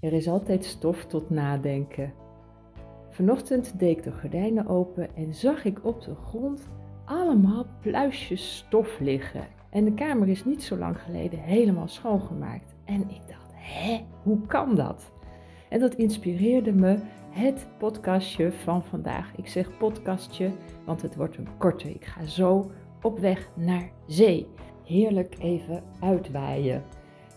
Er is altijd stof tot nadenken. Vanochtend deed ik de gordijnen open en zag ik op de grond allemaal pluisjes stof liggen. En de kamer is niet zo lang geleden helemaal schoongemaakt. En ik dacht, hè, hoe kan dat? En dat inspireerde me het podcastje van vandaag. Ik zeg podcastje, want het wordt een korte. Ik ga zo op weg naar zee. Heerlijk even uitwaaien.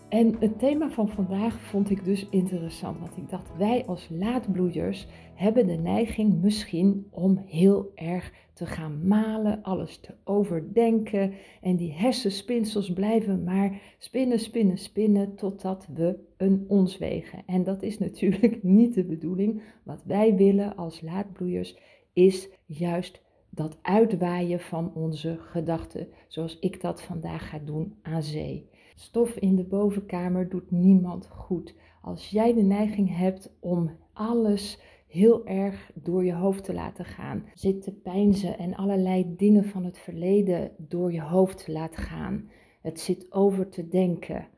En het thema van vandaag vond ik dus interessant, want ik dacht, wij als laadbloeiers hebben de neiging misschien om heel erg te gaan malen, alles te overdenken en die hersenspinsels blijven maar spinnen, spinnen, spinnen totdat we een ons wegen. En dat is natuurlijk niet de bedoeling. Wat wij willen als laadbloeiers is juist dat uitwaaien van onze gedachten, zoals ik dat vandaag ga doen aan zee. Stof in de bovenkamer doet niemand goed. Als jij de neiging hebt om alles heel erg door je hoofd te laten gaan, zit te pijnzen en allerlei dingen van het verleden door je hoofd te laten gaan, het zit over te denken,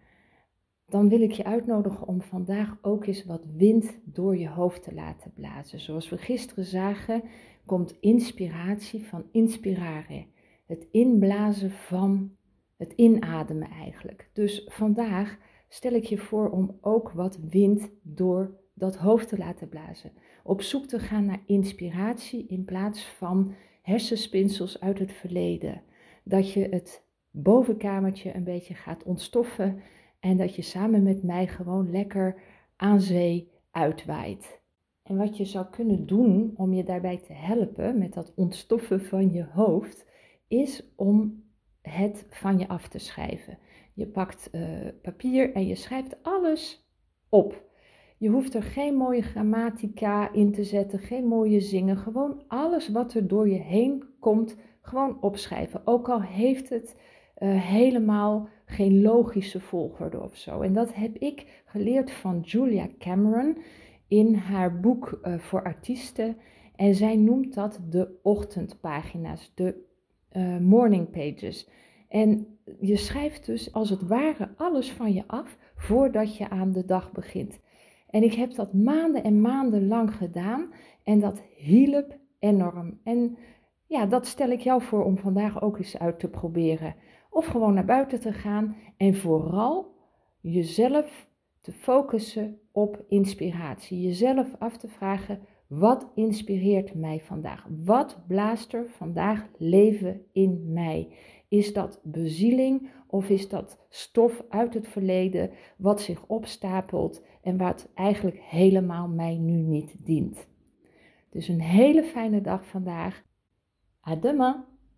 dan wil ik je uitnodigen om vandaag ook eens wat wind door je hoofd te laten blazen. Zoals we gisteren zagen, komt inspiratie van inspirare. Het inblazen van het inademen eigenlijk. Dus vandaag stel ik je voor om ook wat wind door dat hoofd te laten blazen. Op zoek te gaan naar inspiratie in plaats van hersenspinsels uit het verleden. Dat je het bovenkamertje een beetje gaat ontstoffen en dat je samen met mij gewoon lekker aan zee uitwaait. En wat je zou kunnen doen om je daarbij te helpen met dat ontstoffen van je hoofd, is om het van je af te schrijven. Je pakt uh, papier en je schrijft alles op. Je hoeft er geen mooie grammatica in te zetten, geen mooie zingen. Gewoon alles wat er door je heen komt, gewoon opschrijven. Ook al heeft het uh, helemaal geen logische volgorde of zo. En dat heb ik geleerd van Julia Cameron in haar boek uh, voor artiesten. En zij noemt dat de ochtendpagina's, de uh, morning pages. En je schrijft dus als het ware alles van je af voordat je aan de dag begint. En ik heb dat maanden en maanden lang gedaan en dat hielp enorm. En ja, dat stel ik jou voor om vandaag ook eens uit te proberen. Of gewoon naar buiten te gaan en vooral jezelf te focussen op inspiratie. Jezelf af te vragen, wat inspireert mij vandaag? Wat blaast er vandaag leven in mij? Is dat bezieling of is dat stof uit het verleden wat zich opstapelt en wat eigenlijk helemaal mij nu niet dient? Dus een hele fijne dag vandaag. À!